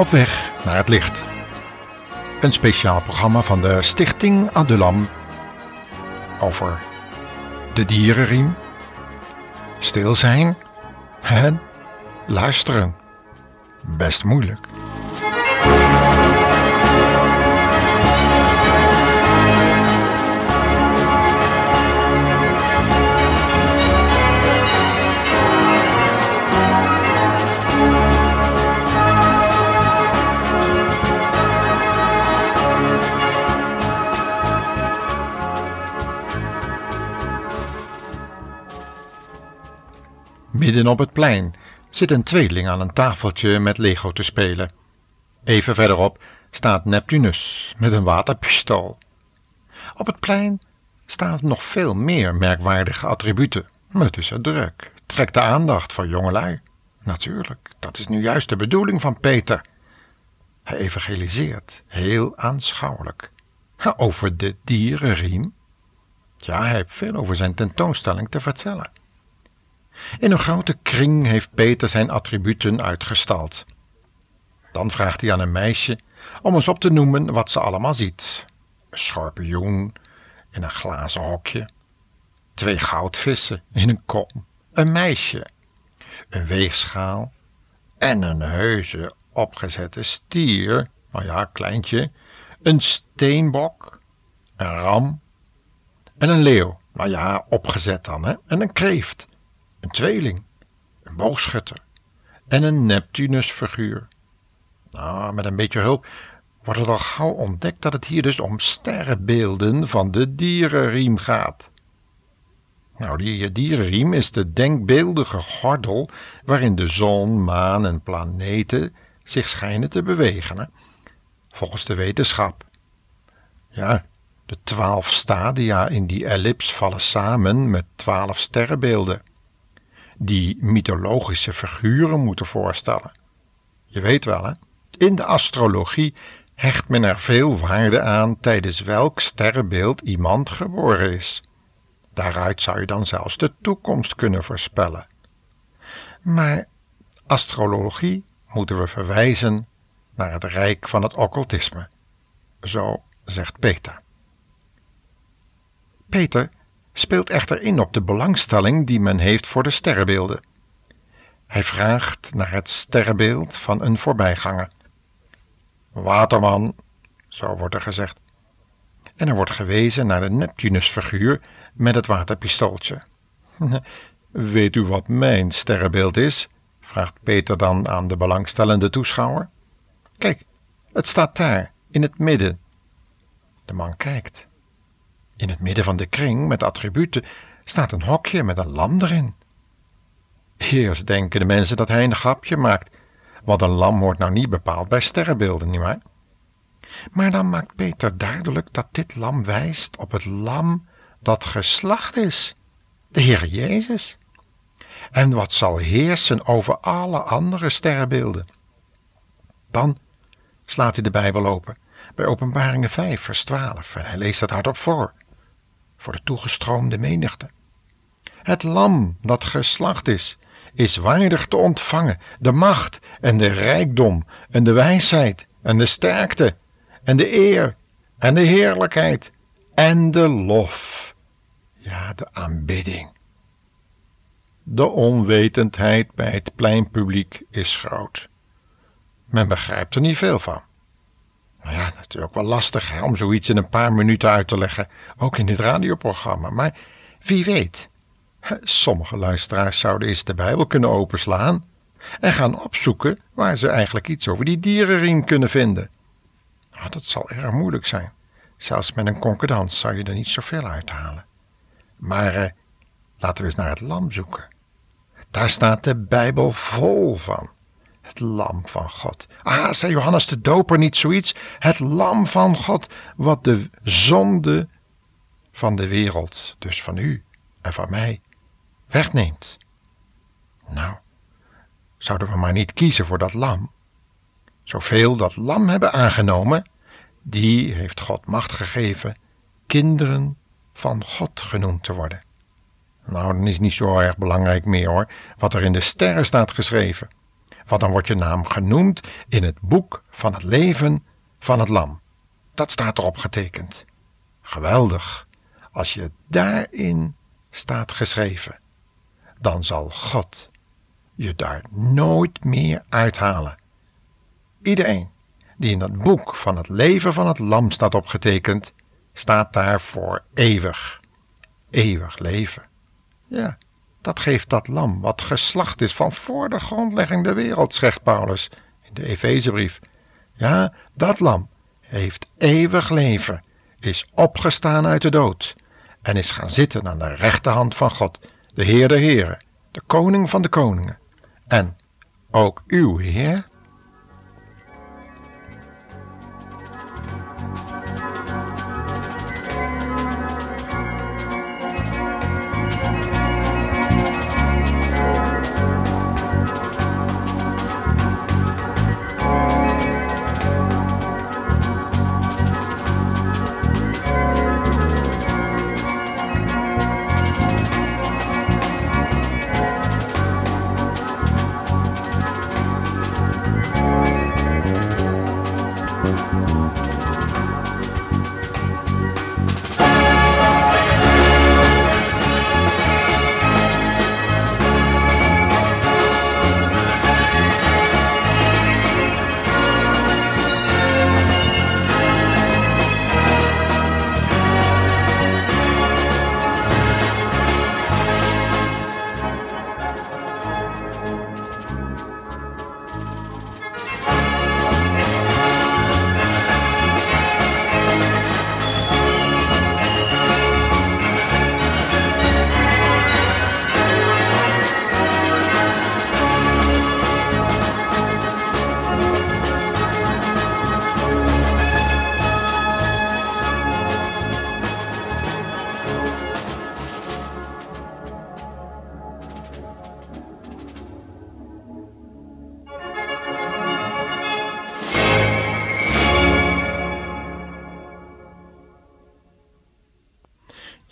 Op weg naar het licht. Een speciaal programma van de Stichting Adulam over de dierenriem, stil zijn en luisteren. Best moeilijk. Midden op het plein zit een tweeling aan een tafeltje met Lego te spelen. Even verderop staat Neptunus met een waterpistool. Op het plein staan nog veel meer merkwaardige attributen, maar het is er druk. Trekt de aandacht van jongelui. Natuurlijk, dat is nu juist de bedoeling van Peter. Hij evangeliseert, heel aanschouwelijk. Over de dierenriem. Ja, hij heeft veel over zijn tentoonstelling te vertellen. In een grote kring heeft Peter zijn attributen uitgestald. Dan vraagt hij aan een meisje om eens op te noemen wat ze allemaal ziet. Een schorpioen in een glazen hokje, twee goudvissen in een kom, een meisje, een weegschaal. En een heuse opgezette stier, nou ja, kleintje, een steenbok, een ram. En een leeuw, nou ja, opgezet dan, hè, en een kreeft een tweeling, een boogschutter en een Neptunusfiguur. Nou, met een beetje hulp wordt het al gauw ontdekt dat het hier dus om sterrenbeelden van de dierenriem gaat. Nou, die dierenriem is de denkbeeldige gordel waarin de zon, maan en planeten zich schijnen te bewegen, volgens de wetenschap. Ja, de twaalf stadia in die ellips vallen samen met twaalf sterrenbeelden die mythologische figuren moeten voorstellen. Je weet wel, hè? In de astrologie hecht men er veel waarde aan tijdens welk sterrenbeeld iemand geboren is. Daaruit zou je dan zelfs de toekomst kunnen voorspellen. Maar astrologie moeten we verwijzen naar het rijk van het occultisme. Zo zegt Peter. Peter speelt echter in op de belangstelling die men heeft voor de sterrenbeelden. Hij vraagt naar het sterrenbeeld van een voorbijganger. Waterman, zo wordt er gezegd. En er wordt gewezen naar de Neptunusfiguur met het waterpistooltje. Weet u wat mijn sterrenbeeld is? vraagt Peter dan aan de belangstellende toeschouwer. Kijk, het staat daar, in het midden. De man kijkt. In het midden van de kring met attributen staat een hokje met een lam erin. Eerst denken de mensen dat hij een grapje maakt, want een lam hoort nou niet bepaald bij sterrenbeelden, nietwaar? Maar dan maakt Peter duidelijk dat dit lam wijst op het lam dat geslacht is, de Heer Jezus. En wat zal heersen over alle andere sterrenbeelden? Dan slaat hij de Bijbel open bij Openbaringen 5, vers 12 en hij leest het hardop voor voor de toegestroomde menigte. Het lam dat geslacht is, is waardig te ontvangen de macht en de rijkdom en de wijsheid en de sterkte en de eer en de heerlijkheid en de lof. Ja, de aanbidding. De onwetendheid bij het pleinpubliek is groot. Men begrijpt er niet veel van. Nou ja, is ook wel lastig om zoiets in een paar minuten uit te leggen, ook in dit radioprogramma. Maar wie weet, sommige luisteraars zouden eens de Bijbel kunnen openslaan en gaan opzoeken waar ze eigenlijk iets over die dierenriem kunnen vinden. Nou, dat zal erg moeilijk zijn. Zelfs met een concordans zou je er niet zoveel uithalen. Maar eh, laten we eens naar het lam zoeken. Daar staat de Bijbel vol van. Het lam van God. Ah, zei Johannes de Doper niet zoiets? Het lam van God, wat de zonde van de wereld, dus van u en van mij, wegneemt. Nou, zouden we maar niet kiezen voor dat lam? Zoveel dat lam hebben aangenomen, die heeft God macht gegeven kinderen van God genoemd te worden. Nou, dan is niet zo erg belangrijk meer hoor, wat er in de sterren staat geschreven. Want dan wordt je naam genoemd in het boek van het leven van het lam. Dat staat erop getekend. Geweldig, als je daarin staat geschreven, dan zal God je daar nooit meer uithalen. Iedereen die in dat boek van het leven van het lam staat opgetekend, staat daar voor eeuwig. Eeuwig leven. Ja, dat geeft dat lam wat geslacht is van voor de grondlegging der wereld, zegt Paulus in de Efezebrief. Ja, dat lam heeft eeuwig leven, is opgestaan uit de dood en is gaan zitten aan de rechterhand van God, de Heer der Heren, de Koning van de Koningen. En ook uw Heer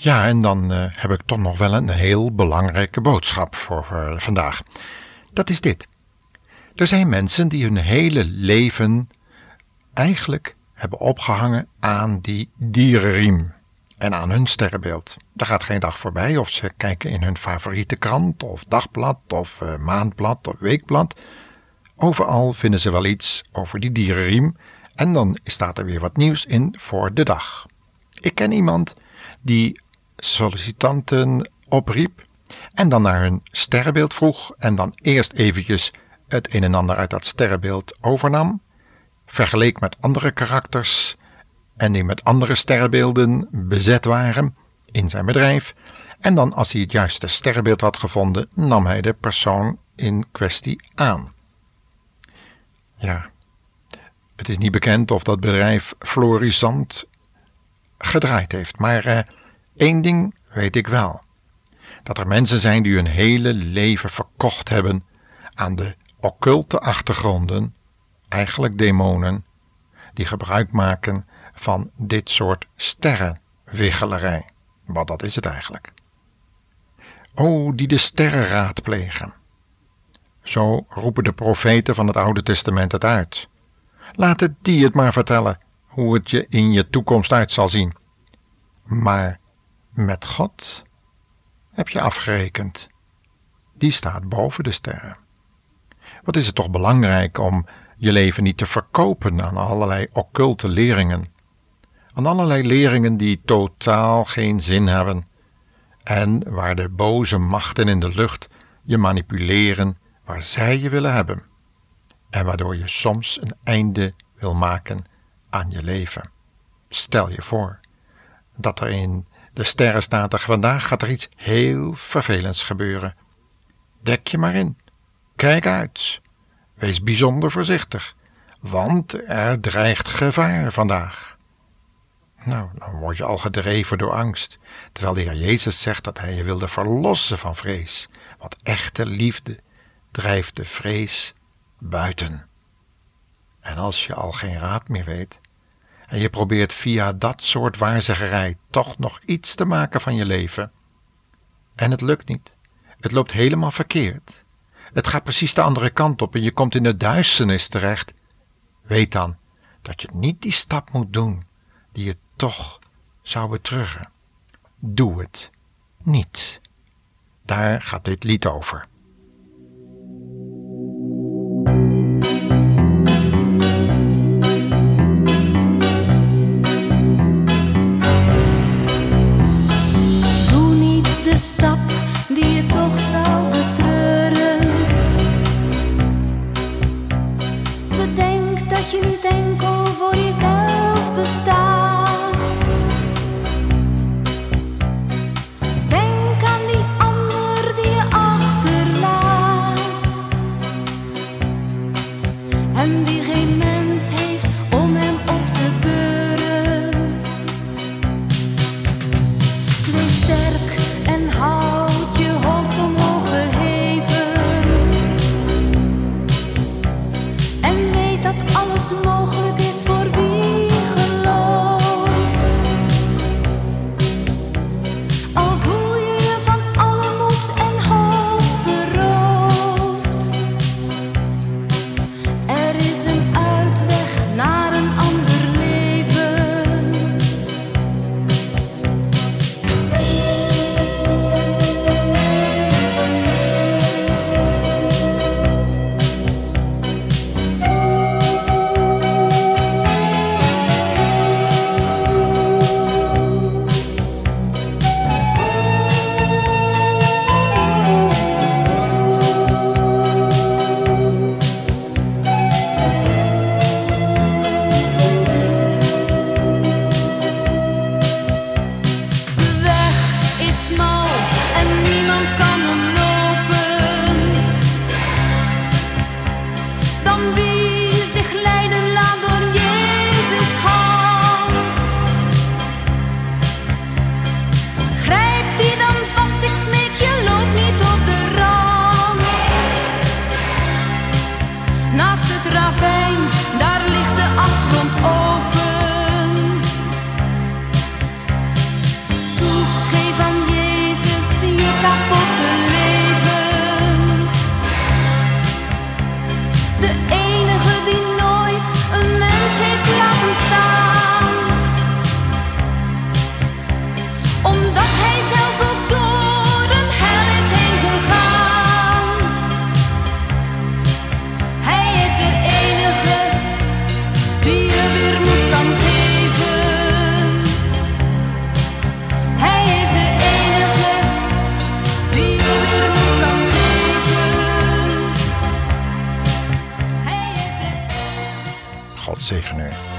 Ja, en dan uh, heb ik toch nog wel een heel belangrijke boodschap voor, voor vandaag. Dat is dit. Er zijn mensen die hun hele leven eigenlijk hebben opgehangen aan die dierenriem en aan hun sterrenbeeld. Er gaat geen dag voorbij of ze kijken in hun favoriete krant of dagblad of uh, maandblad of weekblad. Overal vinden ze wel iets over die dierenriem en dan staat er weer wat nieuws in voor de dag. Ik ken iemand die sollicitanten opriep en dan naar hun sterrenbeeld vroeg en dan eerst eventjes het een en ander uit dat sterrenbeeld overnam, vergeleek met andere karakters en die met andere sterrenbeelden bezet waren in zijn bedrijf, en dan als hij het juiste sterrenbeeld had gevonden, nam hij de persoon in kwestie aan. Ja, het is niet bekend of dat bedrijf florisant gedraaid heeft, maar eh, Eén ding weet ik wel: dat er mensen zijn die hun hele leven verkocht hebben aan de occulte achtergronden, eigenlijk demonen, die gebruik maken van dit soort sterrenwiggelerij. Wat dat is het eigenlijk. O, die de sterren raadplegen. Zo roepen de profeten van het Oude Testament het uit. Laat het die het maar vertellen hoe het je in je toekomst uit zal zien. Maar met God heb je afgerekend. Die staat boven de sterren. Wat is het toch belangrijk om je leven niet te verkopen aan allerlei occulte leringen, aan allerlei leringen die totaal geen zin hebben en waar de boze machten in de lucht je manipuleren waar zij je willen hebben en waardoor je soms een einde wil maken aan je leven. Stel je voor dat er in de sterren er vandaag gaat er iets heel vervelends gebeuren. Dek je maar in. Kijk uit. Wees bijzonder voorzichtig, want er dreigt gevaar vandaag. Nou, dan word je al gedreven door angst, terwijl de Heer Jezus zegt dat Hij je wilde verlossen van vrees. Want echte liefde drijft de vrees buiten. En als je al geen raad meer weet, en je probeert via dat soort waarzeggerij toch nog iets te maken van je leven. En het lukt niet. Het loopt helemaal verkeerd. het gaat precies de andere kant op en je komt in de duisternis terecht, weet dan dat je niet die stap moet doen die je toch zou betruggen. Doe het niet. Daar gaat dit lied over. God zegen u.